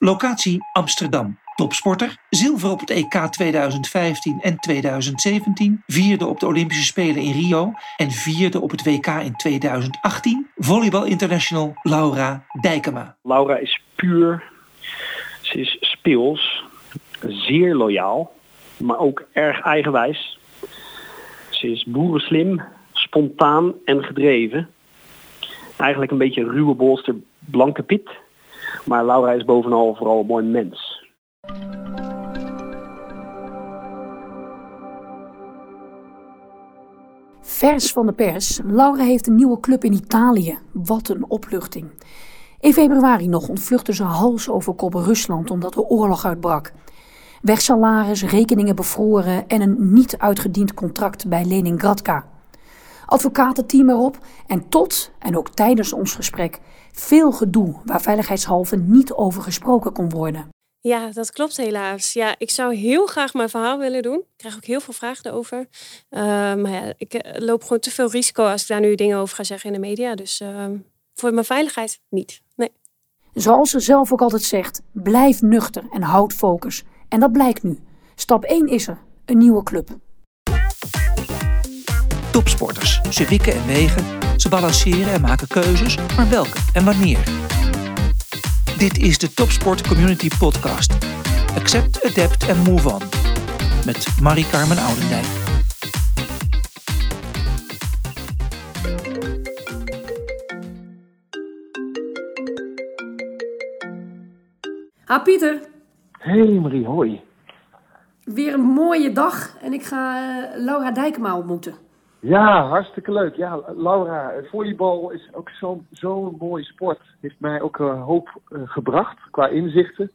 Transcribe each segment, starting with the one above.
Locatie Amsterdam. Topsporter, zilver op het EK 2015 en 2017, vierde op de Olympische Spelen in Rio en vierde op het WK in 2018. Volleybal international Laura Dijkema. Laura is puur, ze is speels, zeer loyaal, maar ook erg eigenwijs. Ze is boerenslim, spontaan en gedreven. Eigenlijk een beetje ruwe bolster, blanke Piet. Maar Laura is bovenal vooral een mooi mens. Vers van de pers. Laura heeft een nieuwe club in Italië. Wat een opluchting. In februari nog ontvluchtte ze hals over kop Rusland omdat er oorlog uitbrak. Wegsalaris, rekeningen bevroren en een niet uitgediend contract bij Leningradka. Advocatenteam erop en tot, en ook tijdens ons gesprek, veel gedoe waar veiligheidshalve niet over gesproken kon worden. Ja, dat klopt helaas. Ja, ik zou heel graag mijn verhaal willen doen. Ik krijg ook heel veel vragen erover. Uh, maar ja, ik eh, loop gewoon te veel risico als ik daar nu dingen over ga zeggen in de media. Dus uh, voor mijn veiligheid niet. Nee. Zoals ze zelf ook altijd zegt, blijf nuchter en houd focus. En dat blijkt nu. Stap 1 is er, een nieuwe club. Topsporters, ze wikken en wegen, ze balanceren en maken keuzes, maar welke en wanneer? Dit is de Topsport Community Podcast. Accept, adapt en move on. Met Marie-Carmen Oudendijk. Ha Pieter. Hey Marie, hoi. Weer een mooie dag en ik ga uh, Laura Dijkema ontmoeten. Ja, hartstikke leuk. Ja, Laura, volleybal is ook zo'n zo mooie sport. Heeft mij ook een hoop uh, gebracht qua inzichten.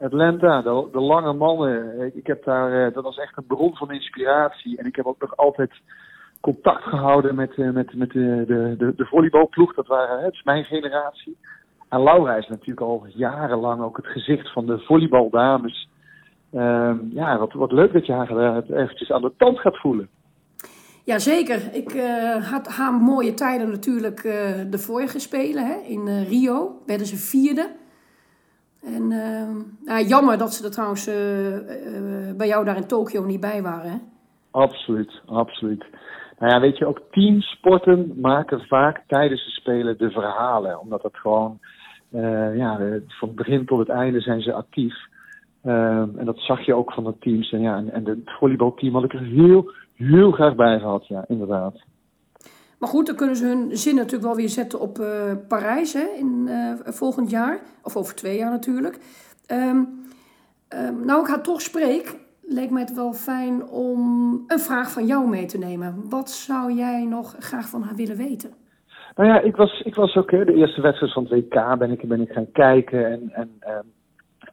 Atlanta, de, de lange mannen. Ik heb daar, uh, dat was echt een bron van inspiratie. En ik heb ook nog altijd contact gehouden met, met, met de, de, de, volleybalploeg. Dat, waren, het is mijn generatie. En Laura is natuurlijk al jarenlang ook het gezicht van de volleybaldames. ja, wat, wat leuk dat je haar eventjes aan de tand gaat voelen. Jazeker. Ik uh, had haar mooie tijden natuurlijk uh, de vorige Spelen. Hè? In uh, Rio werden ze vierde. En nou, jammer dat ze er trouwens bij jou daar in Tokio niet bij waren. Hè? Absoluut, absoluut. Nou ja, weet je, ook teamsporten maken vaak tijdens de Spelen de verhalen. Omdat dat gewoon, ja, van het begin tot het einde zijn ze actief. en dat zag je ook van de teams. En, ja, en, en het volleybalteam had ik er heel heel graag bij gehad, ja, inderdaad. Maar goed, dan kunnen ze hun zin natuurlijk wel weer zetten op uh, Parijs hè, in uh, volgend jaar. Of over twee jaar natuurlijk. Um, um, nou, ik haar toch spreek, leek mij het wel fijn om een vraag van jou mee te nemen. Wat zou jij nog graag van haar willen weten? Nou ja, ik was, ik was ook hè, de eerste wedstrijd van het WK ben ik, ben ik gaan kijken. En, en um,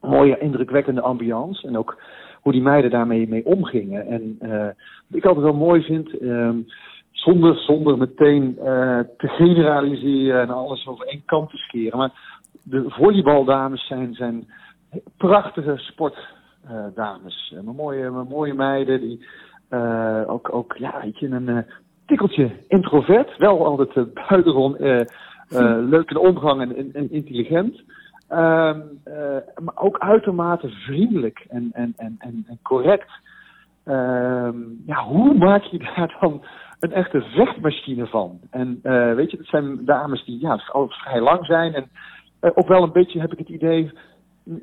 mooie, indrukwekkende ambiance. En ook hoe die meiden daarmee mee omgingen. En uh, wat ik altijd wel mooi vind, um, zonder, zonder meteen uh, te generaliseren en alles over één kant te scheren. Maar de volleybaldames zijn, zijn prachtige sportdames. Uh, mooie, mooie meiden die ook, ook ja, weet je, een tikkeltje introvert. Wel altijd buitengewoon leuk in omgang en, en, en intelligent. Um, uh, maar ook uitermate vriendelijk en, en, en, en, correct. Um, ja, hoe maak je daar dan een echte vechtmachine van? En uh, weet je, dat zijn dames die ja, altijd vrij lang zijn. En uh, wel een beetje, heb ik het idee,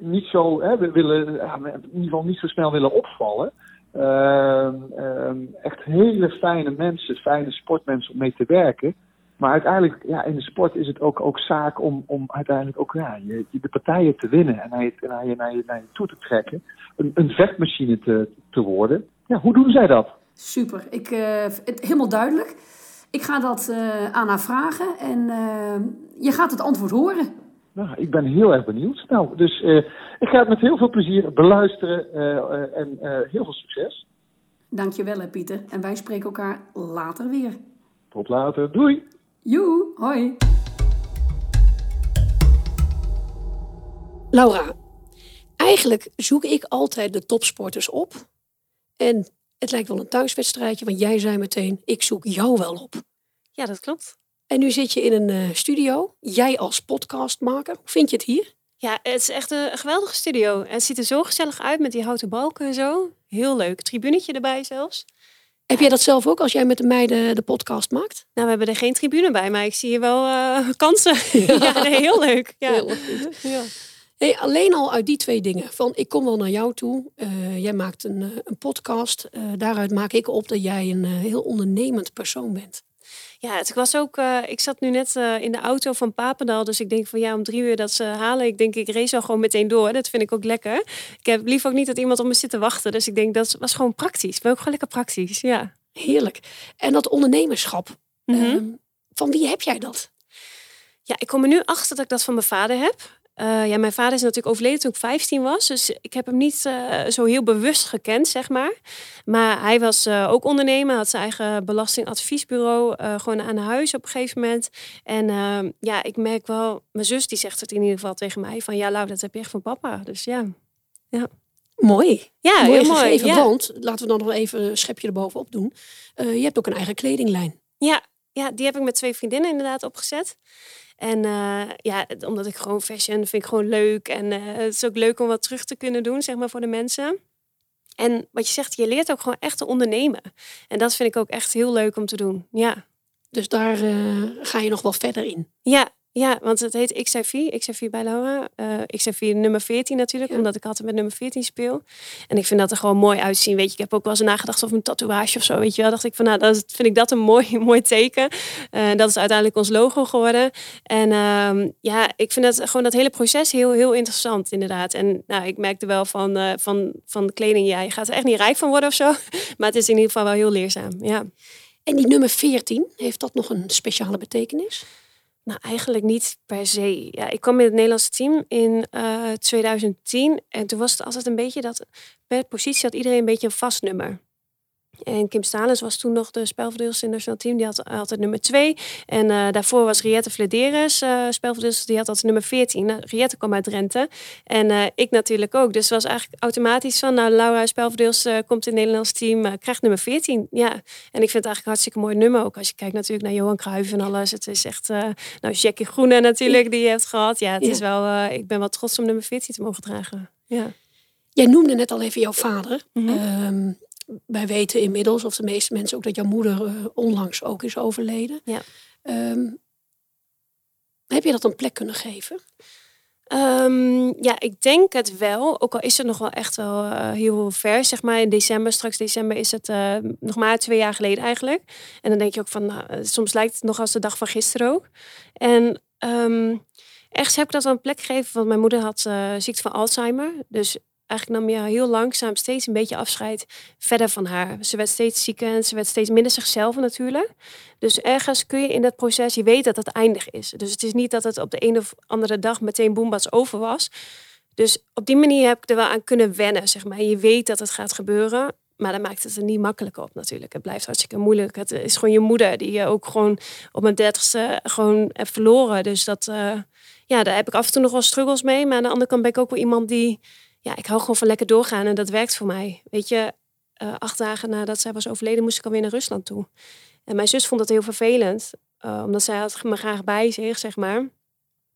niet zo, hè, we willen, in ieder geval niet zo snel willen opvallen. Um, echt hele fijne mensen, fijne sportmensen om mee te werken. Maar uiteindelijk, ja, in de sport is het ook, ook zaak om, om uiteindelijk ook ja, je, de partijen te winnen en naar je, naar je, naar je, naar je toe te trekken. Een, een vechtmachine te, te worden. Ja, hoe doen zij dat? Super, ik, uh, het, helemaal duidelijk. Ik ga dat uh, aan haar vragen en uh, je gaat het antwoord horen. Nou, ik ben heel erg benieuwd. Nou, dus ik ga het met heel veel plezier beluisteren en heel veel succes. Dankjewel, Pieter. En wij spreken elkaar later weer. Tot later. Doei. Joe, hoi. Laura, eigenlijk zoek ik altijd de topsporters op. En het lijkt wel een thuiswedstrijdje, want jij zei meteen, ik zoek jou wel op. Ja, dat klopt. En nu zit je in een uh, studio, jij als podcastmaker. Hoe vind je het hier? Ja, het is echt een geweldige studio. Het ziet er zo gezellig uit met die houten balken en zo. Heel leuk. Tribunetje erbij zelfs. Heb jij dat zelf ook als jij met de meiden de podcast maakt? Nou, we hebben er geen tribune bij, maar ik zie hier wel uh, kansen. Ja, heel leuk. Ja. Heel goed. Ja. Hey, alleen al uit die twee dingen. Van ik kom wel naar jou toe. Uh, jij maakt een, uh, een podcast. daaruit maak ik op dat jij een heel ondernemend persoon bent. Ja, het was ook. Uh, ik zat nu net uh, in de auto van Papendal. Dus ik denk van ja, om drie uur dat ze halen. Ik denk, ik race al gewoon meteen door. Dat vind ik ook lekker. Ik heb lief ook niet dat iemand op me zit te wachten. Dus ik denk, dat was gewoon praktisch. Ik ben ook gewoon lekker praktisch. Ja. Heerlijk. En dat ondernemerschap. Mm -hmm. van wie heb jij dat? Ja, ik kom er nu achter dat ik dat van mijn vader heb. Uh, ja, mijn vader is natuurlijk overleden toen ik 15 was. Dus ik heb hem niet uh, zo heel bewust gekend, zeg maar. Maar hij was uh, ook ondernemer, had zijn eigen belastingadviesbureau gewoon aan huis op een gegeven moment. En ehm, ja, ik merk wel, mijn zus die zegt het in ieder geval tegen mij van ja, Lau, dat heb je echt van papa. Dus ja. ja. Mooi. Ja, mooi heel gegeven, mooi. Ja. Want laten we dan nog even een schepje erbovenop doen. je hebt ook een eigen kledinglijn. Ja, ja, die heb ik met twee vriendinnen inderdaad opgezet. En uh, ja, omdat ik gewoon fashion vind ik gewoon leuk. En uh, het is ook leuk om wat terug te kunnen doen, zeg maar, voor de mensen. En wat je zegt, je leert ook gewoon echt te ondernemen. En dat vind ik ook echt heel leuk om te doen. Ja. Dus daar uh, ga je nog wel verder in. Ja, ja, want het heet XIV, XIV bij Laura. Uh, XIV nummer 14 natuurlijk, ja. omdat ik altijd met nummer 14 speel. En ik vind dat er gewoon mooi uitzien. Weet je, ik heb ook wel eens nagedacht over een tatoeage of zo. Weet je wel, dacht ik van nou, dat vind ik dat een mooi, mooi teken. Uh, dat is uiteindelijk ons logo geworden. En uh, ja, ik vind dat gewoon dat hele proces heel, heel interessant inderdaad. En nou, ik merkte wel van, uh, van, van de kleding, ja, je gaat er echt niet rijk van worden of zo. Maar het is in ieder geval wel heel leerzaam, ja. En die nummer 14, heeft dat nog een speciale betekenis? Nou, eigenlijk niet per se. Ja, ik kwam in het Nederlandse team in uh, 2010. En toen was het altijd een beetje dat per positie had iedereen een beetje een vast nummer. En Kim Stalens was toen nog de spelverdeelster in het nationaal team. Die had altijd nummer 2. En uh, daarvoor was Riette Vladeres uh, spelverdeelster. Die had altijd nummer 14. Nou, Riette kwam uit Drenthe. En uh, ik natuurlijk ook. Dus het was eigenlijk automatisch van... Nou, Laura spelverdeelster komt in het Nederlands team. krijgt nummer 14. Ja. En ik vind het eigenlijk een hartstikke mooi nummer ook. Als je kijkt natuurlijk naar Johan Cruijff en alles. Het is echt... nou, Jackie Groene natuurlijk die je hebt gehad. Ja, het ja. is wel... ik ben wel trots om nummer 14 te mogen dragen. Ja. Jij noemde net al even jouw vader. Mm -hmm. um, wij weten inmiddels, of de meeste mensen ook, dat jouw moeder uh, onlangs ook is overleden. Ja. Um, heb je dat een plek kunnen geven? Um, ja, ik denk het wel. Ook al is het nog wel echt wel uh, heel ver, zeg maar. In december, straks december is het uh, nog maar twee jaar geleden eigenlijk. En dan denk je ook van, soms lijkt het nog als de dag van gisteren ook. En um, ergens heb ik dat wel een plek gegeven, want mijn moeder had ziekte van Alzheimer. Dus eigenlijk nam je heel langzaam steeds een beetje afscheid verder van haar. Ze werd steeds zieker en ze werd steeds minder zichzelf natuurlijk. Dus ergens kun je in dat proces, je weet dat het eindig is. Dus het is niet dat het op de een of andere dag meteen boembats over was. Dus op die manier heb ik er wel aan kunnen wennen, zeg maar. Je weet dat het gaat gebeuren, maar dat maakt het er niet makkelijker op natuurlijk. Het blijft hartstikke moeilijk. Het is gewoon je moeder die je ook gewoon op mijn dertigste gewoon hebt verloren. Dus dat, uh, ja, daar heb ik af en toe nog wel struggles mee. Maar aan de andere kant ben ik ook wel iemand die ja, ik hou gewoon van lekker doorgaan en dat werkt voor mij. Weet je, uh, acht dagen nadat zij was overleden, moest ik alweer naar Rusland toe. En mijn zus vond dat heel vervelend, uh, omdat zij had me graag bij zich, zeg maar.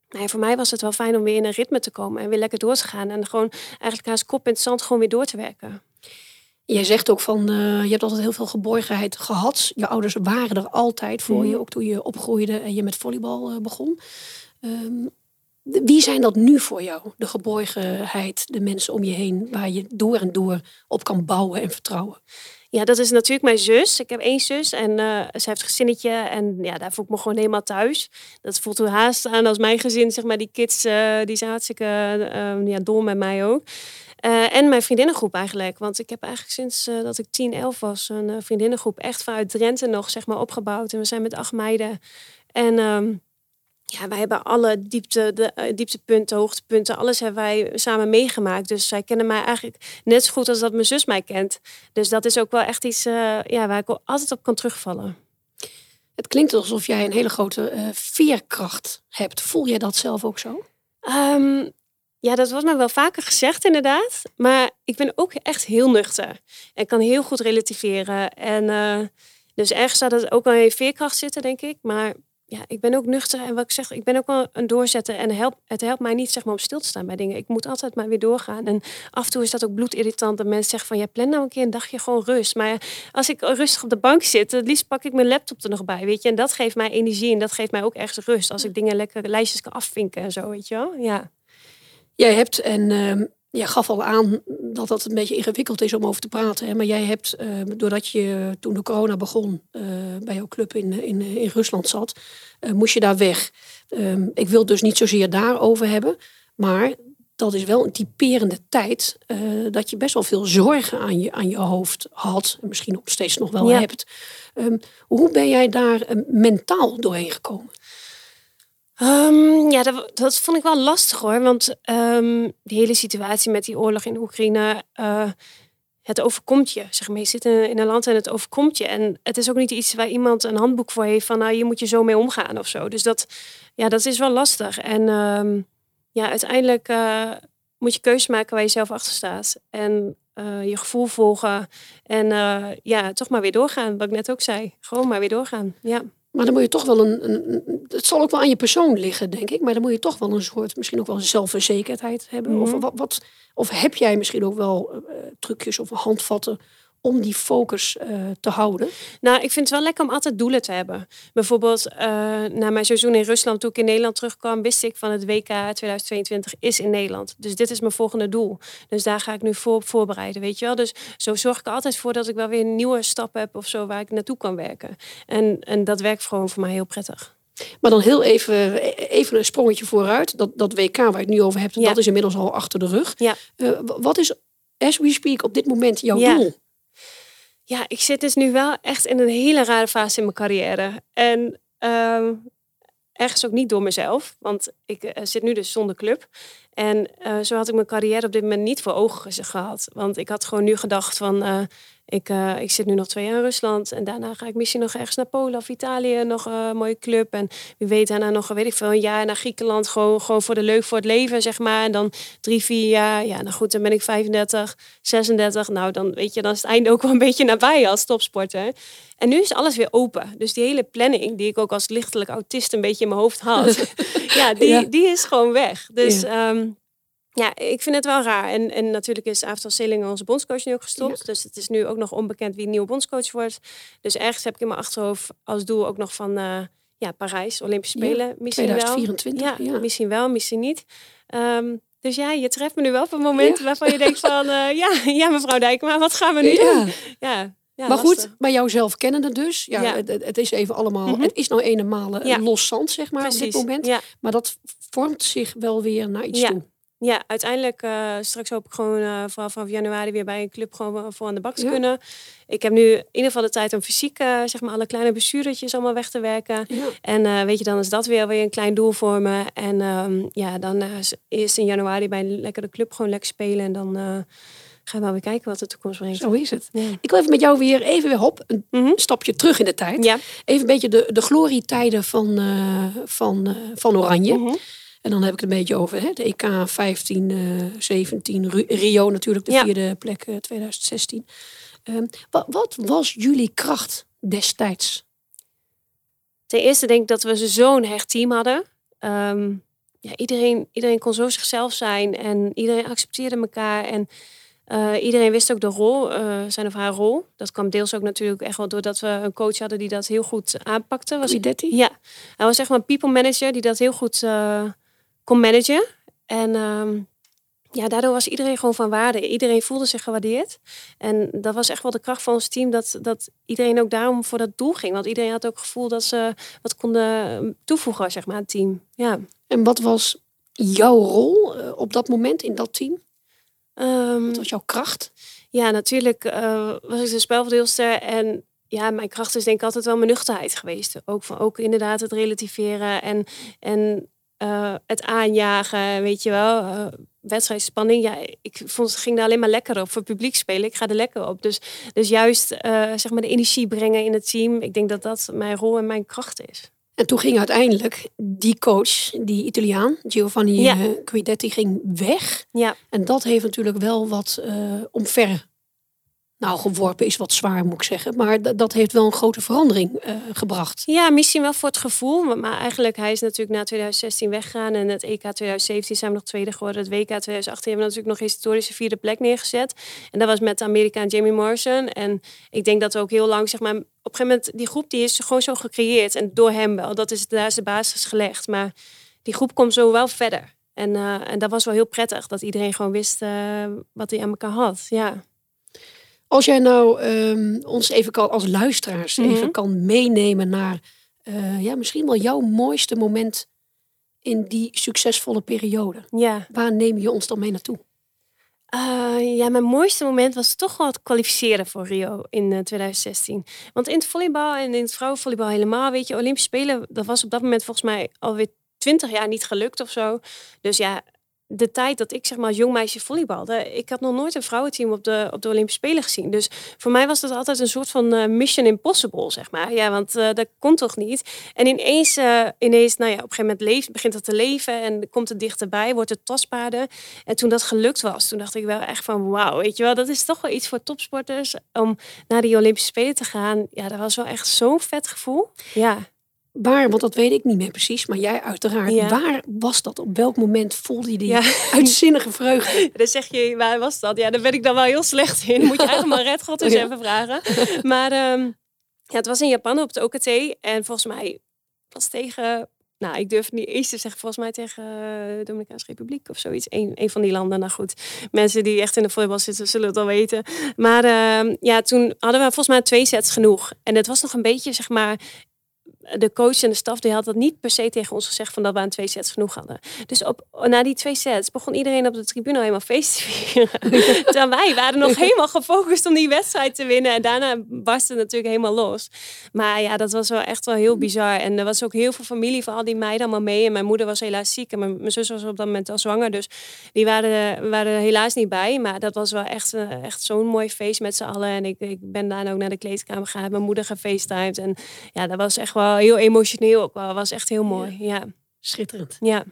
Nee, voor mij was het wel fijn om weer in een ritme te komen en weer lekker door te gaan. En gewoon eigenlijk haast kop in het zand gewoon weer door te werken. Jij zegt ook van, uh, je hebt altijd heel veel geborgenheid gehad. Je ouders waren er altijd voor mm. je, ook toen je opgroeide en je met volleybal begon. Um, wie zijn dat nu voor jou? De geborgenheid, de mensen om je heen, waar je door en door op kan bouwen en vertrouwen. Ja, dat is natuurlijk mijn zus. Ik heb één zus en uh, ze heeft een gezinnetje. En ja, daar voel ik me gewoon helemaal thuis. Dat voelt hoe haast aan als mijn gezin, zeg maar. Die kids, uh, die zijn hartstikke uh, ja, dol met mij ook. En mijn vriendinnengroep eigenlijk. Want ik heb eigenlijk sinds dat ik 10, 11 was... een vriendinnengroep echt vanuit Drenthe nog, zeg maar, opgebouwd. En we zijn met acht meiden. En... Um, ja, wij hebben alle diepte, de, uh, dieptepunten, hoogtepunten, alles hebben wij samen meegemaakt. Dus zij kennen mij eigenlijk net zo goed als dat mijn zus mij kent. Dus dat is ook wel echt iets uh, ja, waar ik altijd op kan terugvallen. Het klinkt alsof jij een hele grote uh, veerkracht hebt. Voel jij dat zelf ook zo? Um, ja, dat wordt me wel vaker gezegd inderdaad. Maar ik ben ook echt heel nuchter. En kan heel goed relativeren. En dus ergens zou dat ook wel in veerkracht zitten, denk ik. Maar ja, ik ben ook nuchter en wat ik zeg, ik ben ook wel een doorzetter en help, het helpt mij niet zeg maar om stil te staan bij dingen. Ik moet altijd maar weer doorgaan. En af en toe is dat ook bloedirritant dat mensen zeggen van ja, plan nou een keer een dagje gewoon rust. Maar als ik rustig op de bank zit, het liefst pak ik mijn laptop er nog bij, weet je. En dat geeft mij energie en dat geeft mij ook echt rust. Als ik dingen lekker lijstjes kan afvinken en zo, weet je wel. Ja. Jij hebt, en uh, jij gaf al aan dat dat een beetje ingewikkeld is om over te praten. Hè? Maar jij hebt, uh, doordat je toen de corona begon uh, bij jouw club in, in, in Rusland zat, uh, moest je daar weg. Ehm, ik wil dus niet zozeer daarover hebben, maar dat is wel een typerende tijd dat je best wel veel zorgen aan je, aan je hoofd had. En misschien nog steeds nog wel ja. hebt. Um, hoe ben jij daar mentaal doorheen gekomen? Um, ja, dat, dat, vond ik wel lastig hoor. Want um, die hele situatie met die oorlog in Oekraïne, uh, het overkomt je. Zeg maar, je zit in, een land en het overkomt je. En het is ook niet iets waar iemand een handboek voor heeft van nou, hier moet je zo mee omgaan of zo. Dus dat, ja, dat is wel lastig. En um, ja, uiteindelijk uh, moet je keuzes maken waar je zelf achter staat. En uh, je gevoel volgen. En ja, toch maar weer doorgaan. Wat ik net ook zei. Gewoon maar weer doorgaan. Ja. Maar dan moet je toch wel een, een, Het zal ook wel aan je persoon liggen, denk ik. Maar dan moet je toch wel een soort. Misschien ook wel zelfverzekerdheid hebben. Mm -hmm. of, wat, wat, of heb jij misschien ook wel uh, trucjes of handvatten om die focus uh, te houden? Nou, ik vind het wel lekker om altijd doelen te hebben. Bijvoorbeeld, uh, na mijn seizoen in Rusland, toen ik in Nederland terugkwam, wist ik van het WK 2022 is in Nederland. Dus dit is mijn volgende doel. Dus daar ga ik nu voor voorbereiden, weet je wel. Dus zo zorg ik er altijd voor dat ik wel weer een nieuwe stap heb of zo waar ik naartoe kan werken. En, en dat werkt gewoon voor mij heel prettig. Maar dan heel even, even een sprongetje vooruit. Dat, dat WK waar je het nu over hebt, ja. dat is inmiddels al achter de rug. Ja. Uh, wat is, as we speak, op dit moment jouw ja. doel? Ja, ik zit dus nu wel echt in een hele rare fase in mijn carrière. En uh, ergens ook niet door mezelf, want ik uh, zit nu dus zonder club. En uh, zo had ik mijn carrière op dit moment niet voor ogen gehad. Want ik had gewoon nu gedacht van, uh, ik, ik zit nu nog twee jaar in Rusland. En daarna ga ik misschien nog ergens naar Polen of Italië, nog een mooie club. En wie weet daarna nog, weet ik veel, een jaar naar Griekenland. Gewoon, gewoon voor de leuk, voor het leven, zeg maar. En dan drie, vier jaar, ja, nou goed, dan ben ik 35, 36. Nou, dan weet je, dan is het einde ook wel een beetje nabij als topsporter. En nu is alles weer open. Dus die hele planning, die ik ook als lichtelijk autist een beetje in mijn hoofd had, ja, die, ja. die is gewoon weg. Dus ja. Um, ja, ik vind het wel raar. En, en natuurlijk is Aaftal Seling onze bondscoach nu ook gestopt. Ja. Dus het is nu ook nog onbekend wie nieuwe bondscoach wordt. Dus ergens heb ik in mijn achterhoofd als doel ook nog van uh, ja, Parijs, Olympische Spelen. Ja, misschien 2024. Wel. Ja, misschien wel, misschien niet. Um, dus ja, je treft me nu wel op een moment waarvan je denkt van... Uh, ja, ja, mevrouw Dijkma, wat gaan we nu doen? Ja. Ja, maar lastig. goed, bij jouzelf kennende dus. Ja, ja. Het, het, is even allemaal. Mm -hmm. Het is nou eenmaal ja. los zand, zeg maar, Precies. op dit moment. Maar dat vormt zich wel weer naar iets toe. Ja, uiteindelijk uh, straks hoop ik gewoon uh, vanaf, vanaf januari weer bij een club gewoon voor aan de bak te ja. kunnen. Ik heb nu in ieder geval de tijd om fysiek, uh, zeg maar, alle kleine bestuurtjes allemaal weg te werken. Ja. En weet je, dan is dat weer weer een klein doel voor me. En um, ja, dan is in januari bij een lekkere club gewoon lekker spelen. En dan gaan we wel weer kijken wat de toekomst brengt. Zo is het. Ja. Ik wil even met jou weer even weer hop, een mm -hmm. stapje terug in de tijd. Ja. Even een beetje de, de glorietijden van, uh, van, uh, van Oranje. Mm -hmm. En dan heb ik het een beetje over hè, de EK 15, uh, 17, Rio natuurlijk, de ja. vierde plek 2016. Um, wat, wat was jullie kracht destijds? Ten eerste denk ik dat we zo'n hecht team hadden. Um, ja, iedereen, iedereen kon zo zichzelf zijn en iedereen accepteerde elkaar. En uh, iedereen wist ook de rol, uh, zijn of haar rol. Dat kwam deels ook natuurlijk echt wel doordat we een coach hadden die dat heel goed aanpakte. Was Detti? Ja, hij was echt wel een people manager die dat heel goed uh, kon managen. En um, ja, daardoor was iedereen gewoon van waarde. Iedereen voelde zich gewaardeerd. En dat was echt wel de kracht van ons team, dat, dat iedereen ook daarom voor dat doel ging. Want iedereen had ook het gevoel dat ze wat konden toevoegen, zeg maar, aan het team. Ja. En wat was jouw rol op dat moment in dat team? Um, Wat was jouw kracht? Ja, natuurlijk uh, was ik de spelverdeelster. En ja, mijn kracht is denk ik altijd wel mijn nuchterheid geweest. Ook, van, ook inderdaad het relativeren en, en uh, het aanjagen, weet je wel. Uh, wedstrijdspanning, ja, ik vond het ging daar alleen maar lekker op. Voor publiek spelen, ik ga er lekker op. Dus, dus juist zeg maar de energie brengen in het team. Ik denk dat dat mijn rol en mijn kracht is. En toen ging uiteindelijk die coach, die Italiaan, Giovanni ja. Guidetti, ging weg. Ja. En dat heeft natuurlijk wel wat omver Nou, geworpen is wat zwaar, moet ik zeggen. Maar dat heeft wel een grote verandering uh, gebracht. Ja, misschien wel voor het gevoel. Maar eigenlijk, hij is natuurlijk na 2016 weggegaan. En het EK 2017 zijn we nog tweede geworden. Het WK 2018 hebben we natuurlijk nog historische vierde plek neergezet. En dat was met de Amerikaan Jamie Morrison. En ik denk dat we ook heel lang, zeg maar... Op een gegeven moment, die groep die is gewoon zo gecreëerd. En door hem wel. Dat is, daar de basis gelegd. Maar die groep komt zo wel verder. En, uh, en dat was wel heel prettig. Dat iedereen gewoon wist uh, wat hij aan elkaar had. Ja. Als jij nou um, ons even kan, als luisteraars mm -hmm. even kan meenemen naar uh, ja, misschien wel jouw mooiste moment in die succesvolle periode. Ja. Waar neem je ons dan mee naartoe? Uh, ja, mijn mooiste moment was toch wel het kwalificeren voor Rio in uh, 2016. Want in het volleybal en in het vrouwenvolleybal helemaal, weet je, Olympische Spelen, dat was op dat moment volgens mij alweer twintig jaar niet gelukt of zo. Dus ja, de tijd dat ik zeg maar als jong meisje volleybalde, ik had nog nooit een vrouwenteam op de, op de Olympische Spelen gezien. Dus voor mij was dat altijd een soort van uh, mission impossible, zeg maar. Ja, want uh, dat kon toch niet. En ineens, uh, ineens nou ja, op een gegeven moment leeft, begint het te leven en komt het dichterbij, wordt het tastbaarder. En toen dat gelukt was, toen dacht ik wel echt van wauw, weet je wel, dat is toch wel iets voor topsporters om naar die Olympische Spelen te gaan. Ja, dat was wel echt zo'n vet gevoel. Ja. Waar, want dat weet ik niet meer precies, maar jij uiteraard. Ja. Waar was dat? Op welk moment voelde je die ja. uitzinnige vreugde? Dan zeg je, waar was dat? Ja, daar ben ik dan wel heel slecht in. Moet je eigenlijk maar Red God eens ja. even vragen. Maar um, ja, het was in Japan op het OKT. En volgens mij was tegen, nou ik durf niet eens te zeggen, volgens mij tegen de Dominicaanse Republiek of zoiets. Een, een van die landen. Nou goed, mensen die echt in de volleybal zitten zullen het al weten. Maar uh, ja, toen hadden we volgens mij twee sets genoeg. En het was nog een beetje, zeg maar, de coach en de staf die had dat niet per se tegen ons gezegd van dat we aan twee sets genoeg hadden. Dus op, na die twee sets begon iedereen op de tribune helemaal feest te vieren. Terwijl wij waren nog helemaal gefocust om die wedstrijd te winnen. En daarna barstte het natuurlijk helemaal los. Maar ja, dat was wel echt wel heel bizar. En er was ook heel veel familie van al die meiden allemaal mee. En mijn moeder was helaas ziek en mijn, mijn zus was op dat moment al zwanger. Dus die waren, waren er helaas niet bij. Maar dat was wel echt, echt zo'n mooi feest met z'n allen. En ik, ik ben daarna ook naar de kleedkamer gegaan. Mijn moeder gefacetimed. En ja, dat was echt wel heel emotioneel ook wel. Was echt heel mooi. Ja. Schitterend. Ja.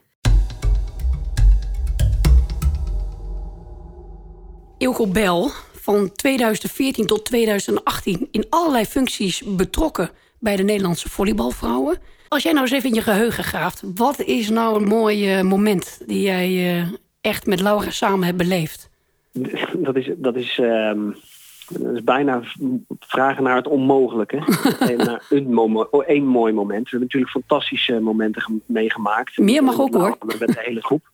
Ilko Bel, van 2014 tot 2018 in allerlei functies betrokken bij de Nederlandse volleybalvrouwen. Als jij nou eens even in je geheugen graaft, wat is nou een mooi moment die jij uh, echt met Laura samen hebt beleefd? Dat is, dat is um dat is bijna vragen naar het onmogelijke. naar een, een mooi moment. We hebben natuurlijk fantastische momenten meegemaakt. Meer mag ook hoor. Met de hele groep.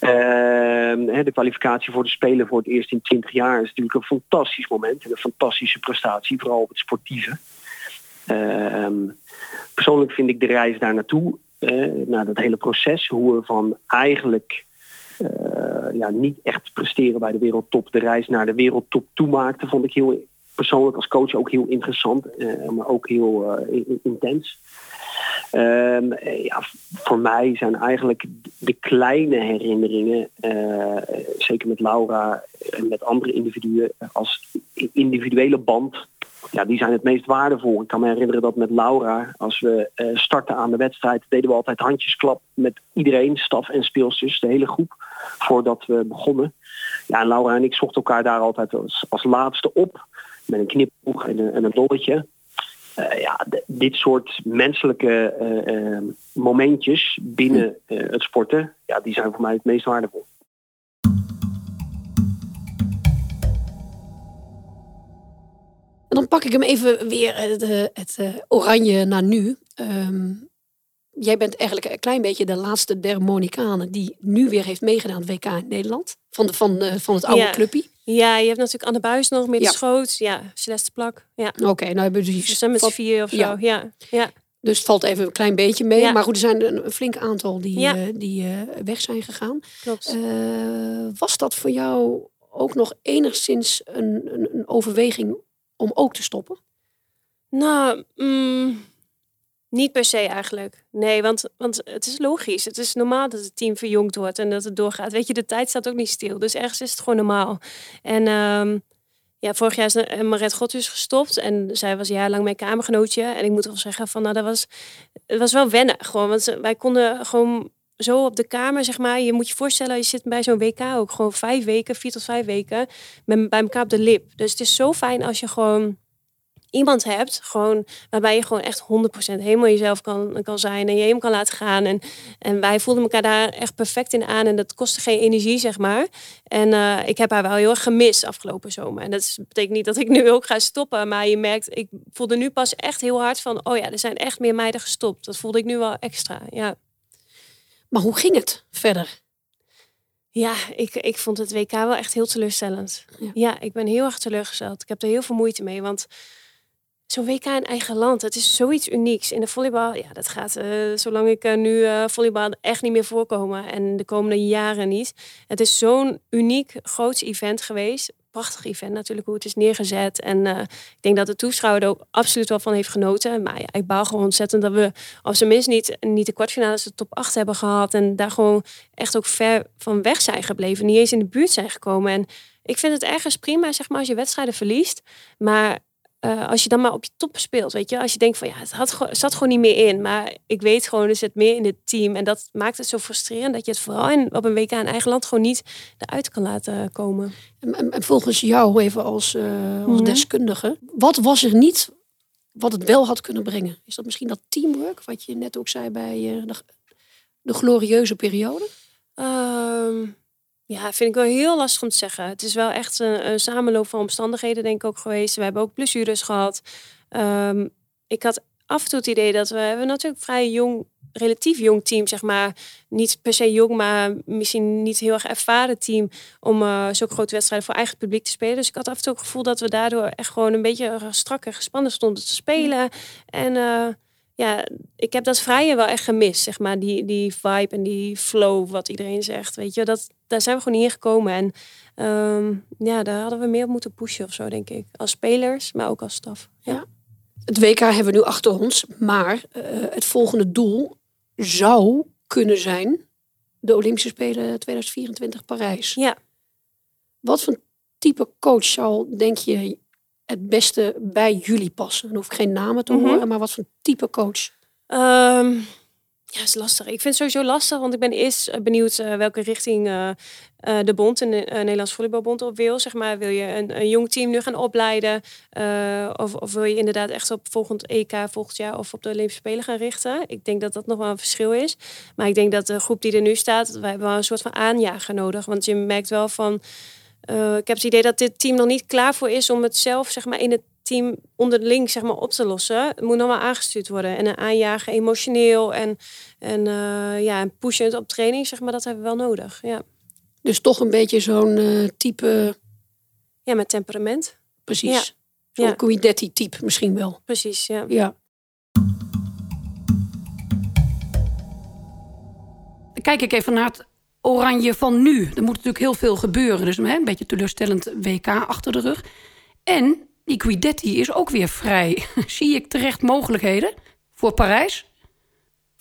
Uh, de kwalificatie voor de Spelen voor het eerst in 20 jaar is natuurlijk een fantastisch moment. En een fantastische prestatie, vooral op het sportieve. Uh, persoonlijk vind ik de reis daar naartoe, uh, naar dat hele proces, hoe we van eigenlijk ja, niet echt presteren bij de wereldtop. De reis naar de wereldtop toemaakte, vond ik heel persoonlijk als coach ook heel interessant, uh, maar ook heel uh, intens. Um, ja, voor mij zijn eigenlijk de kleine herinneringen, zeker met Laura en met andere individuen, als individuele band ja, die zijn het meest waardevol. Ik kan me herinneren dat met Laura, als we uh, starten aan de wedstrijd, deden we altijd handjesklap met iedereen, staf en speelsters, de hele groep, voordat we begonnen. Ja, en Laura en ik zochten elkaar daar altijd als, als laatste op, met een knipoog en een, en een dolletje. Uh, ja, dit soort menselijke uh, momentjes binnen het sporten, ja, die zijn voor mij het meest waardevol. Dan pak ik hem even weer het, het uh, oranje naar nu. Um, jij bent eigenlijk een klein beetje de laatste der Monicanen die nu weer heeft meegedaan het WK in Nederland. Van, de, van, uh, van het oude ja. clubje. Ja, je hebt natuurlijk Anne Buis nog, met ja. Schoot. Ja, Celeste Plak. Ja. Oké, okay, nou hebben we dus... Met vier of zo, ja. ja. ja. Dus het valt even een klein beetje mee. Ja. Maar goed, er zijn een flink aantal die, ja. uh, die uh, weg zijn gegaan. Klopt. Was dat voor jou ook nog enigszins een, een, een overweging om ook te stoppen? Nou, mm, niet per se eigenlijk. Nee, want, want het is logisch. Het is normaal dat het team verjongd wordt en dat het doorgaat. Weet je, de tijd staat ook niet stil. Dus ergens is het gewoon normaal. En um, ja, vorig jaar is Maret Godhus gestopt. En zij was jarenlang mijn kamergenootje. En ik moet wel zeggen, van, nou, dat was, het was wel wennen. Gewoon, want wij konden gewoon zo op de kamer, zeg maar. Je moet je voorstellen, je zit bij zo'n WK ook gewoon vijf weken, vier tot vijf weken, met, bij elkaar op de lip. Dus het is zo fijn als je gewoon iemand hebt, gewoon, waarbij je gewoon echt 100% helemaal jezelf kan, kan zijn en je hem kan laten gaan. En, en wij voelden elkaar daar echt perfect in aan en dat kostte geen energie, zeg maar. En uh, ik heb haar wel heel erg gemist afgelopen zomer. En dat betekent niet dat ik nu ook ga stoppen, maar je merkt, ik voelde nu pas echt heel hard van, oh ja, er zijn echt meer meiden gestopt. Dat voelde ik nu wel extra, ja. Maar hoe ging het verder? Ja, ik, ik vond het WK wel echt heel teleurstellend. Ja. ja. ik ben heel erg teleurgesteld. Ik heb er heel veel moeite mee, want zo'n WK in eigen land, het is zoiets unieks. In de volleybal, ja, dat gaat, uh, zolang ik uh, nu uh, volleybal echt niet meer voorkomen. En de komende jaren niet. Het is zo'n uniek, groot event geweest. Prachtig event natuurlijk, hoe het is neergezet. En ik denk dat de toeschouwer er ook absoluut wel van heeft genoten. Maar ja, ik baal gewoon ontzettend dat we, als ze minst niet, niet de kwartfinales, de top 8 hebben gehad. En daar gewoon echt ook ver van weg zijn gebleven. Niet eens in de buurt zijn gekomen. En ik vind het ergens prima, zeg maar, als je wedstrijden verliest. Maar uh, als je dan maar op je top speelt, weet je, als je denkt van ja, het had, zat gewoon niet meer in, maar ik weet gewoon, er zit meer in het team en dat maakt het zo frustrerend dat je het vooral in, op een WK in eigen land gewoon niet eruit kan laten komen. En, en volgens jou even als, uh, als mhm. deskundige, wat was er niet wat het wel had kunnen brengen? Is dat misschien dat teamwork, wat je net ook zei bij uh, de, de, glorieuze periode? Um, ja, vind ik wel heel lastig om te zeggen. Het is wel echt een, samenloop van omstandigheden, denk ik ook geweest. We hebben ook blessures gehad. Um, ik had af en toe het idee dat we, hebben natuurlijk vrij jong, relatief jong team, zeg maar. Niet per se jong, maar misschien niet heel erg ervaren team om uh, zulke grote wedstrijden voor eigen publiek te spelen. Dus ik had af en toe het gevoel dat we daardoor echt gewoon een beetje strak en gespannen stonden te spelen. En uh, ja, ik heb dat vrije wel echt gemist, zeg maar. Die, die vibe en die flow, wat iedereen zegt. Weet je, dat, daar zijn we gewoon niet in gekomen. En um, ja, daar hadden we meer op moeten pushen of zo, denk ik. Als spelers, maar ook als staf. Ja. Het WK hebben we nu achter ons. Maar uh, het volgende doel zou kunnen zijn... de Olympische Spelen 2024 Parijs. Ja. Wat voor type coach zou, denk je, het beste bij jullie passen? Dan hoef ik geen namen te mhm. horen, maar wat voor type coach? Um, ja, is lastig. Ik vind het sowieso lastig, want ik ben eerst eh, benieuwd uh, welke richting uh, de bond, de Nederlands Volleybalbond, op wil. Zeg maar, wil je een, een jong team nu gaan opleiden? of, of wil je inderdaad echt op volgend EK volgend jaar of op de Olympische Spelen gaan richten? Ik denk dat dat nog wel een verschil is. Maar ik denk dat de groep die er nu staat, wij hebben wel een soort van aanjager nodig. Want je merkt wel van ik heb het idee dat dit team nog niet klaar voor is om het zelf zeg maar, in het team onderling zeg maar, op te lossen. Het moet nog wel aangestuurd worden. En een aanjagen emotioneel en, en, uh, ja, en pushend op training, zeg maar, dat hebben we wel nodig. Ja. Dus toch een beetje zo'n uh, type... Ja, met temperament. Precies. Ja. Zo'n ja. Kuidetti type misschien wel. Precies, ja. ja. Kijk ik even naar het oranje van nu. Er moet natuurlijk heel veel gebeuren. Dus een beetje teleurstellend WK achter de rug. En die Guidetti is ook weer vrij. Zie ik terecht mogelijkheden voor Parijs?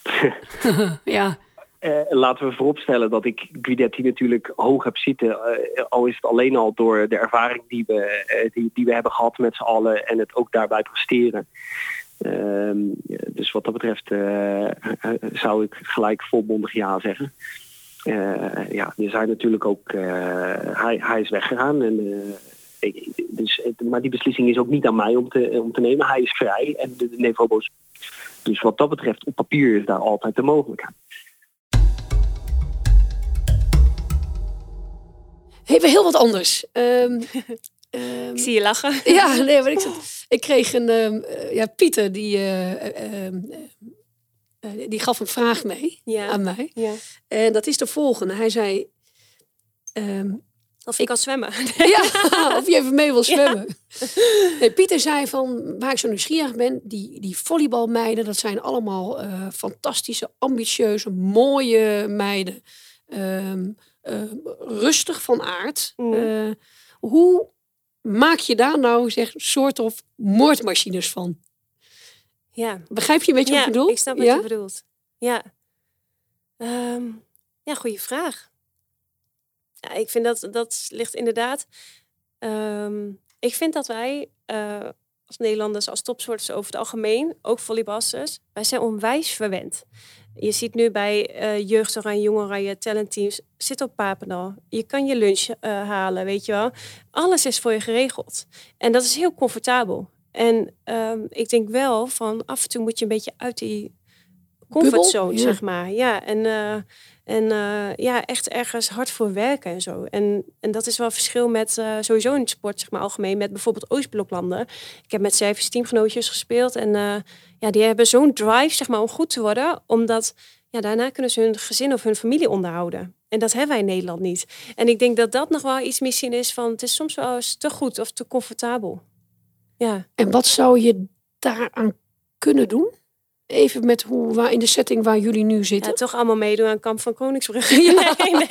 ja. Uh, laten we vooropstellen dat ik Guidetti natuurlijk hoog heb zitten. Uh, al is het alleen al door de ervaring die we, uh, die, die we hebben gehad met z'n allen en het ook daarbij presteren. Ehm, dus wat dat betreft zou ik gelijk volmondig ja zeggen. Ja, er zijn natuurlijk ook. Hij, hij is weggegaan. En, dus, maar die beslissing is ook niet aan mij om te, om te nemen. Hij is vrij en de, de Nevobo's. Dus wat dat betreft, op papier is daar altijd de mogelijkheid. Even heel wat anders. Um, ik zie je lachen. Ja, nee, maar ik, ik kreeg een. Um, ja, Pieter, die eh, die gaf een vraag mee aan mij. Ja. En dat is de volgende. Hij zei... Um, of ik kan zwemmen. Ja, of je even mee wil zwemmen. Nee, Pieter zei van, waar ik zo nieuwsgierig ben, die, die volleybalmeiden, dat zijn allemaal uh, fantastische, ambitieuze, mooie meiden. Um, uh, rustig van aard. Mm. Uh, hoe maak je daar nou, zeg, soort of moordmachines van? Ja. Begrijp je een beetje ja, wat ik bedoel? ik snap wat je bedoelt. Ja. Um, ja, goede vraag. Ja, ik vind dat dat ligt inderdaad. Um, ik vind dat wij uh, als Nederlanders, als topsporters over het algemeen, ook volleybalsters, wij zijn onwijs verwend. Je ziet nu bij uh, jeugd oranje, jong oranje, talentteams, zit op Papendal. Je kan je lunch uh, halen, weet je wel. Alles is voor je geregeld. En dat is heel comfortabel. En um, ik denk wel van af en toe moet je een beetje uit die comfortzone, ja. zeg maar. Ja, en, uh, en uh, ja, echt ergens hard voor werken en zo. En, en dat is wel verschil met uh, sowieso in het sport, zeg maar algemeen, met bijvoorbeeld Oostbloklanden. Ik heb met Service teamgenootjes gespeeld en ja, die hebben zo'n drive, zeg maar, om goed te worden, omdat ja, daarna kunnen ze hun gezin of hun familie onderhouden. En dat hebben wij in Nederland niet. En ik denk dat dat nog wel iets misschien is van, het is soms wel eens te goed of te comfortabel. Ja. En wat zou je daaraan kunnen doen? Even met hoe, waar, in de setting waar jullie nu zitten. Ja, toch allemaal meedoen aan Kamp van Koningsbrugge. nee,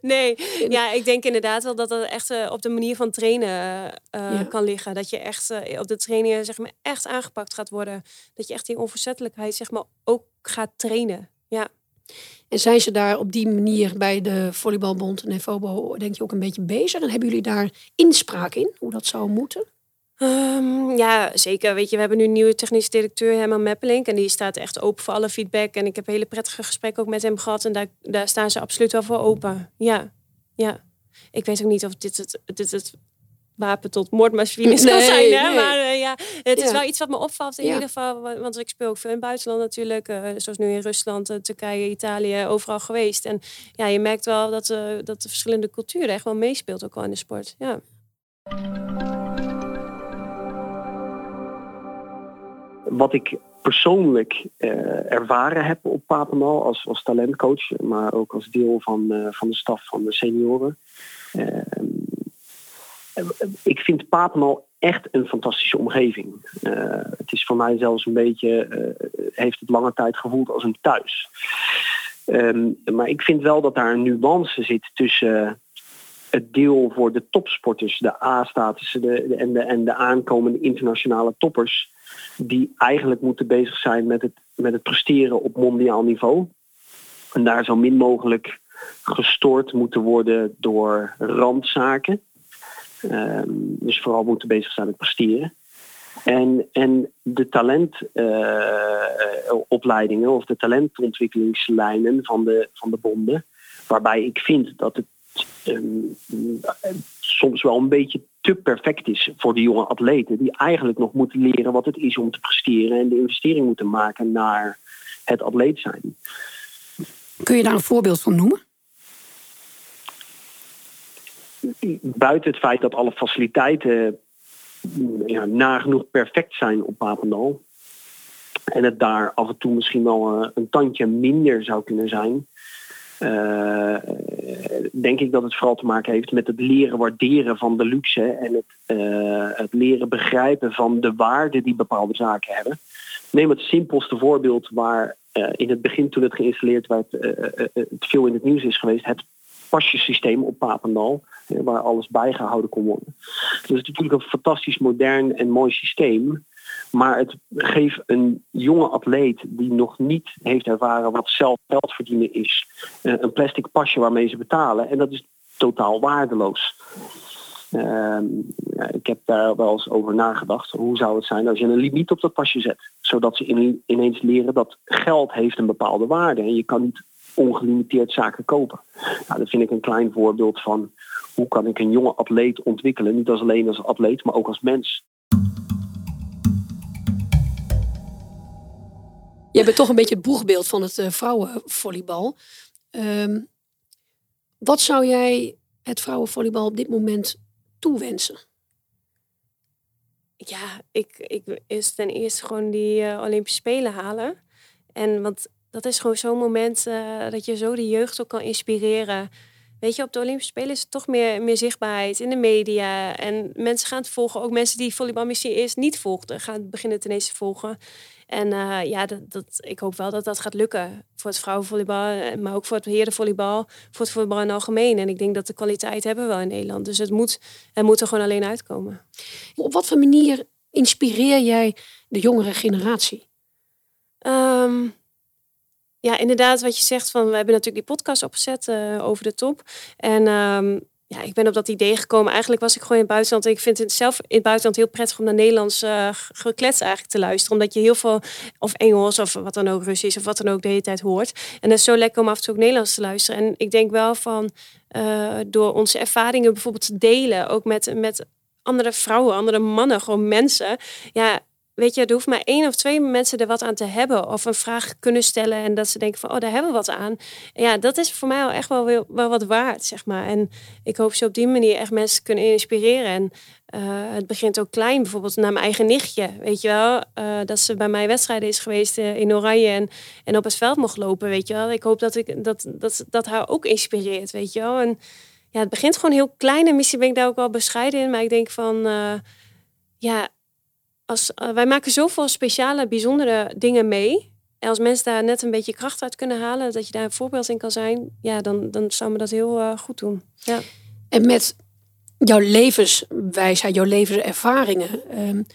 nee, nee. Ja, ik denk inderdaad wel dat dat echt uh, op de manier van trainen uh, ja. kan liggen. Dat je echt uh, op de trainingen zeg maar, echt aangepakt gaat worden. Dat je echt die onverzettelijkheid zeg maar, ook gaat trainen. Ja. En zijn ze daar op die manier bij de Volleybalbond en FOBO denk je ook een beetje bezig? En hebben jullie daar inspraak in, hoe dat zou moeten? Um, ja, zeker. Weet je, we hebben nu een nieuwe technische directeur, Herman Meppelink. En die staat echt open voor alle feedback. En ik heb hele prettige gesprekken ook met hem gehad. En daar, daar staan ze absoluut wel voor open. Ja, ja. Ik weet ook niet of dit het, dit het wapen tot moordmachine nee, kan zijn. Hè? Nee. Maar uh, ja, het ja. is wel iets wat me opvalt in ja. ieder geval. Want ik speel ook veel in het buitenland natuurlijk. Uh, zoals nu in Rusland, uh, Turkije, Italië, overal geweest. En ja, je merkt wel dat, dat de verschillende culturen echt wel meespeelt ook al in de sport. Ja. Wat ik persoonlijk uh, ervaren heb op Papendal als, als talentcoach, maar ook als deel van, uh, van de staf van de senioren. Uh, ik vind Papendal echt een fantastische omgeving. het is voor mij zelfs een beetje, heeft het lange tijd gevoeld als een thuis. Um, maar ik vind wel dat daar een nuance zit tussen het deel voor de topsporters, de A-statussen en, de, en de aankomende internationale toppers die eigenlijk moeten bezig zijn met het, met het presteren op mondiaal niveau. En daar zo min mogelijk gestoord moeten worden door randzaken. Um, dus vooral moeten bezig zijn met presteren. En, en de talentopleidingen uh, of de talentontwikkelingslijnen van de, van de bonden, waarbij ik vind dat het um, soms wel een beetje te perfect is voor de jonge atleten. Die eigenlijk nog moeten leren wat het is om te presteren en de investering moeten maken naar het atleet zijn. Kun je daar een voorbeeld van noemen? Buiten het feit dat alle faciliteiten ja, nagenoeg perfect zijn op Papendal. En het daar af en toe misschien wel een tandje minder zou kunnen zijn. Uh, denk ik dat het vooral te maken heeft met het leren waarderen van de luxe en het, uh, het leren begrijpen van de waarde die bepaalde zaken hebben. Neem het simpelste voorbeeld waar uh, in het begin toen het geïnstalleerd werd, het veel in het nieuws is geweest, het pasjesysteem op Papendal, waar alles bijgehouden kon worden. Dus het is natuurlijk een fantastisch modern en mooi systeem. Maar het geeft een jonge atleet die nog niet heeft ervaren wat zelf geld verdienen is, eh, een plastic pasje waarmee ze betalen. En dat is totaal waardeloos. Ja, ik heb daar wel eens over nagedacht. Hoe zou het zijn als je een limiet op dat pasje zet? Zodat ze in, ineens leren dat geld heeft een bepaalde waarde. En je kan niet ongelimiteerd zaken kopen. Nou, dat vind ik een klein voorbeeld van hoe kan ik een jonge atleet ontwikkelen. Niet als alleen als atleet, maar ook als mens. Jij bent toch een beetje het boegbeeld van het uh, vrouwenvolleybal. Um, wat zou jij het vrouwenvolleybal op dit moment toewensen? Ja, ik, ik is ten eerste gewoon die uh, Olympische Spelen halen. En want dat is gewoon zo'n moment uh, dat je zo de jeugd ook kan inspireren. Weet je, op de Olympische Spelen is het toch meer, meer zichtbaarheid in de media. En mensen gaan het volgen. Ook mensen die volleybal misschien eerst niet volgden, gaan beginnen ten eerste volgen. En uh, ja, dat, dat, ik hoop wel dat dat gaat lukken voor het vrouwenvolleybal, eh, maar ook voor het herenvolleybal, voor het voetbal in het algemeen. En ik denk dat de kwaliteit hebben we wel in Nederland. Dus het moet, het moet er gewoon alleen uitkomen. Op wat voor manier inspireer jij de jongere generatie? Um, ja, inderdaad, wat je zegt van we hebben natuurlijk die podcast opgezet uh, over de top. En um, ja, ik ben op dat idee gekomen. Eigenlijk was ik gewoon in het buitenland. En ik vind het zelf in het buitenland heel prettig om naar Nederlands uh, geklets eigenlijk te luisteren. Omdat je heel veel, of Engels of wat dan ook, Russisch of wat dan ook de hele tijd hoort. En het is zo lekker om af en toe ook Nederlands te luisteren. En ik denk wel van, uh, door onze ervaringen bijvoorbeeld te delen, ook met, met andere vrouwen, andere mannen, gewoon mensen. Ja, weet je, er hoeft maar één of twee mensen er wat aan te hebben. Of een vraag kunnen stellen en dat ze denken van, oh, daar hebben we wat aan. ja, dat is voor mij al echt wel, wel, wat waard, zeg maar. En ik hoop zo op die manier echt mensen kunnen inspireren. En uh, het begint ook klein, bijvoorbeeld naar mijn eigen nichtje. Weet je wel, uh, dat ze bij mij wedstrijden is geweest uh, in Oranje en, en op het veld mocht lopen, weet je wel. Ik hoop dat, ik, dat, dat, dat haar ook inspireert, weet je wel. En ja, het begint gewoon heel klein en misschien ben ik daar ook wel bescheiden in. Maar ik denk van, ja, als, uh, wij maken zoveel speciale, bijzondere dingen mee. En als mensen daar net een beetje kracht uit kunnen halen, dat je daar een voorbeeld in kan zijn, ja, dan, dan zou me dat heel uh, goed doen. Ja. En met jouw levenswijsheid, jouw levenservaringen, um,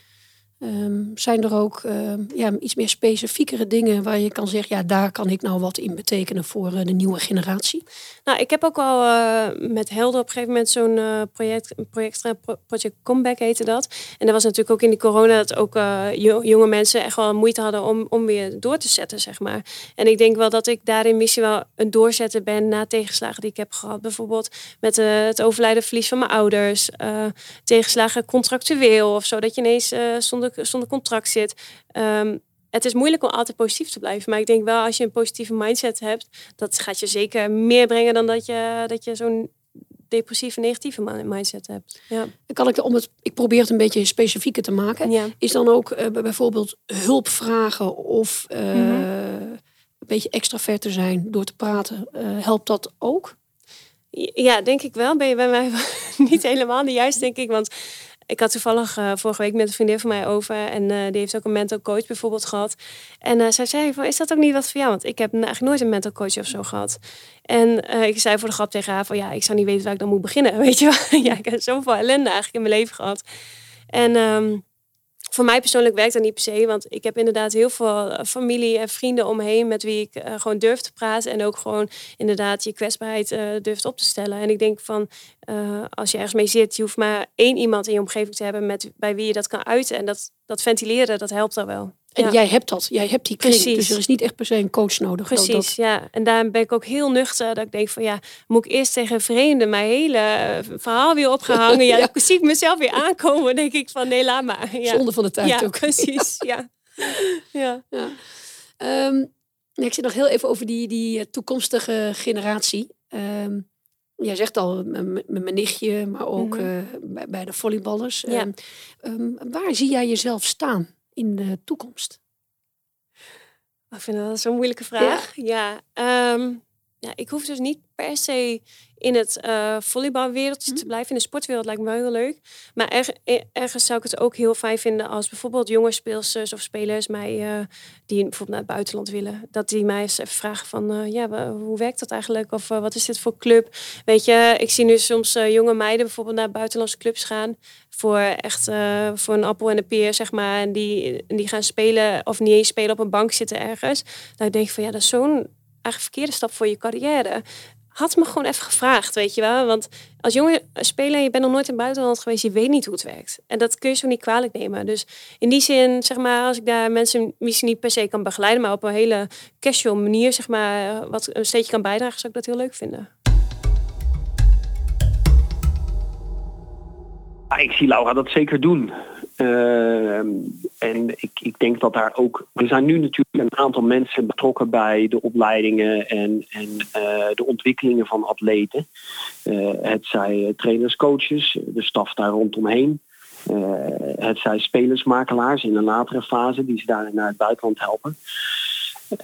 Um, zijn er ook uh, ja, iets meer specifiekere dingen waar je kan zeggen, ja, daar kan ik nou wat in betekenen voor uh, de nieuwe generatie? Nou, ik heb ook al uh, met Helder op een gegeven moment zo'n uh, project, project, project Comeback heette dat. En dat was natuurlijk ook in die corona dat ook jonge mensen echt wel moeite hadden om, om weer door te zetten, zeg maar. En ik denk wel dat ik daarin misschien wel een doorzetter ben na tegenslagen die ik heb gehad. Bijvoorbeeld met het overlijden verlies van mijn ouders, tegenslagen contractueel of zo, dat je ineens zonder zonder contract zit. Um, het is moeilijk om altijd positief te blijven. Maar ik denk wel, als je een positieve mindset hebt, dat gaat je zeker meer brengen dan dat je, dat je zo'n depressieve, negatieve mindset hebt. Ja. Kan ik, om het, ik probeer het een beetje specifieker te maken. Ja. Is dan ook uh, bijvoorbeeld hulp vragen of uh, een beetje extravert te zijn door te praten. Uh, helpt dat ook? Ja, denk ik wel. Ben je bij mij niet helemaal de juist, denk ik. Want ik had toevallig uh, vorige week met een vriendin van mij over. En uh, die heeft ook een mental coach bijvoorbeeld gehad. En uh, zij zei van, is dat ook niet wat voor jou? Want ik heb eigenlijk nooit een mental coach of zo gehad. En ik zei voor de grap tegen haar van, ja, ik zou niet weten waar ik dan moet beginnen. Weet je wel? ja, ik heb zoveel ellende eigenlijk in mijn leven gehad. En... Um, voor mij persoonlijk werkt dat niet per se, want ik heb inderdaad heel veel eh, familie en vrienden omheen met wie ik uh, gewoon durf te praten en ook gewoon inderdaad je kwetsbaarheid uh, durft op te stellen. En ik denk van, als je ergens mee zit, je hoeft maar één iemand in je omgeving te hebben met, bij wie je dat kan uiten. En dat, dat ventileren, dat helpt dan wel. En jij hebt dat, jij hebt die kring, Precies. dus er is niet echt per se een coach nodig. Precies, ja. En daarom ben ik ook heel nuchter, dat ik denk van ja, moet ik eerst tegen een vreemde mijn hele eh, verhaal weer opgehangen. Ja, ja. dan zie ik mezelf weer aankomen, denk ik van nee, laat maar. Ja. Zonde van de tijd ja, ook. Precies, ja. ja. ja. Um, ik zit nog heel even over die, die eh, toekomstige generatie. Um, jij zegt al, met mijn nichtje, maar ook mm -hmm. uh, bij, bij, de volleyballers. Ja. Um, waar zie jij jezelf staan? In de toekomst? Ik vind dat zo'n moeilijke vraag. Ja, ja, um, ja, ik hoef dus niet per se in het uh, volleybalwereldje mm. te blijven. In de sportwereld lijkt me wel heel leuk. Maar er, ergens zou ik het ook heel fijn vinden als bijvoorbeeld jonge speelsters of spelers mij, uh, die bijvoorbeeld naar het buitenland willen, dat die mij eens even vragen van, uh, ja, hoe werkt dat eigenlijk? Of wat is dit voor club? Weet je, ik zie nu soms jonge meiden bijvoorbeeld naar buitenlandse clubs gaan voor echt voor een appel en een peer, zeg maar. En die, die gaan spelen of niet eens spelen op een bank zitten ergens. Dan denk ik van, ja, dat is zo'n eigenlijk verkeerde stap voor je carrière. Had me gewoon even gevraagd, weet je wel. Want als jonge speler, je bent nog nooit in het buitenland geweest, je weet niet hoe het werkt. En dat kun je zo niet kwalijk nemen. Dus in die zin, zeg maar, als ik daar mensen misschien niet per se kan begeleiden, maar op een hele casual manier, zeg maar, wat een steentje kan bijdragen, zou ik dat heel leuk vinden. ik zie Laura dat zeker doen. Uh, en ik, ik denk dat daar ook. Er zijn nu natuurlijk een aantal mensen betrokken bij de opleidingen en, en uh, de ontwikkelingen van atleten. Uh, het zij trainers, coaches, de staf daar rondomheen. het zij spelersmakelaars in een latere fase die ze daar naar het buitenland helpen.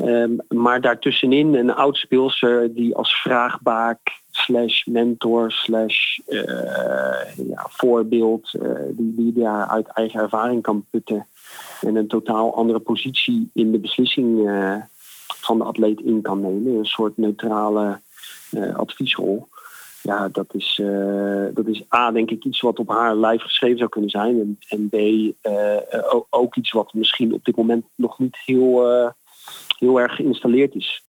Um, maar daartussenin een oud speelser die als vraagbaak slash mentor slash uh, ja, voorbeeld uh, die, die daar uit eigen ervaring kan putten en een totaal andere positie in de beslissing uh, van de atleet in kan nemen. Een soort neutrale adviesrol. Ja, dat is, dat is A, denk ik, iets wat op haar lijf geschreven zou kunnen zijn. En, en B, ook, ook, iets wat misschien op dit moment nog niet heel, heel erg geïnstalleerd is.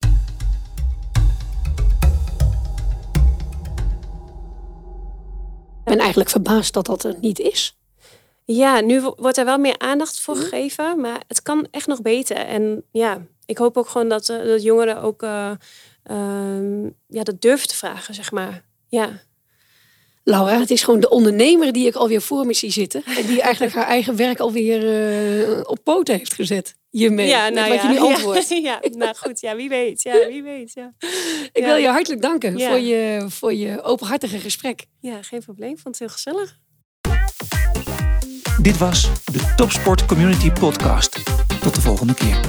Ben eigenlijk verbaasd dat dat er niet is. Ja, nu wordt er wel meer aandacht voor gegeven, maar het kan echt nog beter. En ja, ik hoop ook gewoon dat, uh, dat jongeren ook uh, ja, dat durven te vragen, zeg maar. Ja. Laura, het is gewoon de ondernemer die ik alweer voor me zie zitten. En die eigenlijk haar eigen werk alweer uh, op poten heeft gezet. Je mee, ja, nou wat ja, je nu antwoordt. Ja, ja, nou goed, ja, wie weet. Ja, wie weet ja. Ik wil je hartelijk danken voor, je, voor je openhartige gesprek. Ja, geen probleem. Vond het heel gezellig. Dit was de Topsport Community Podcast. Tot de volgende keer.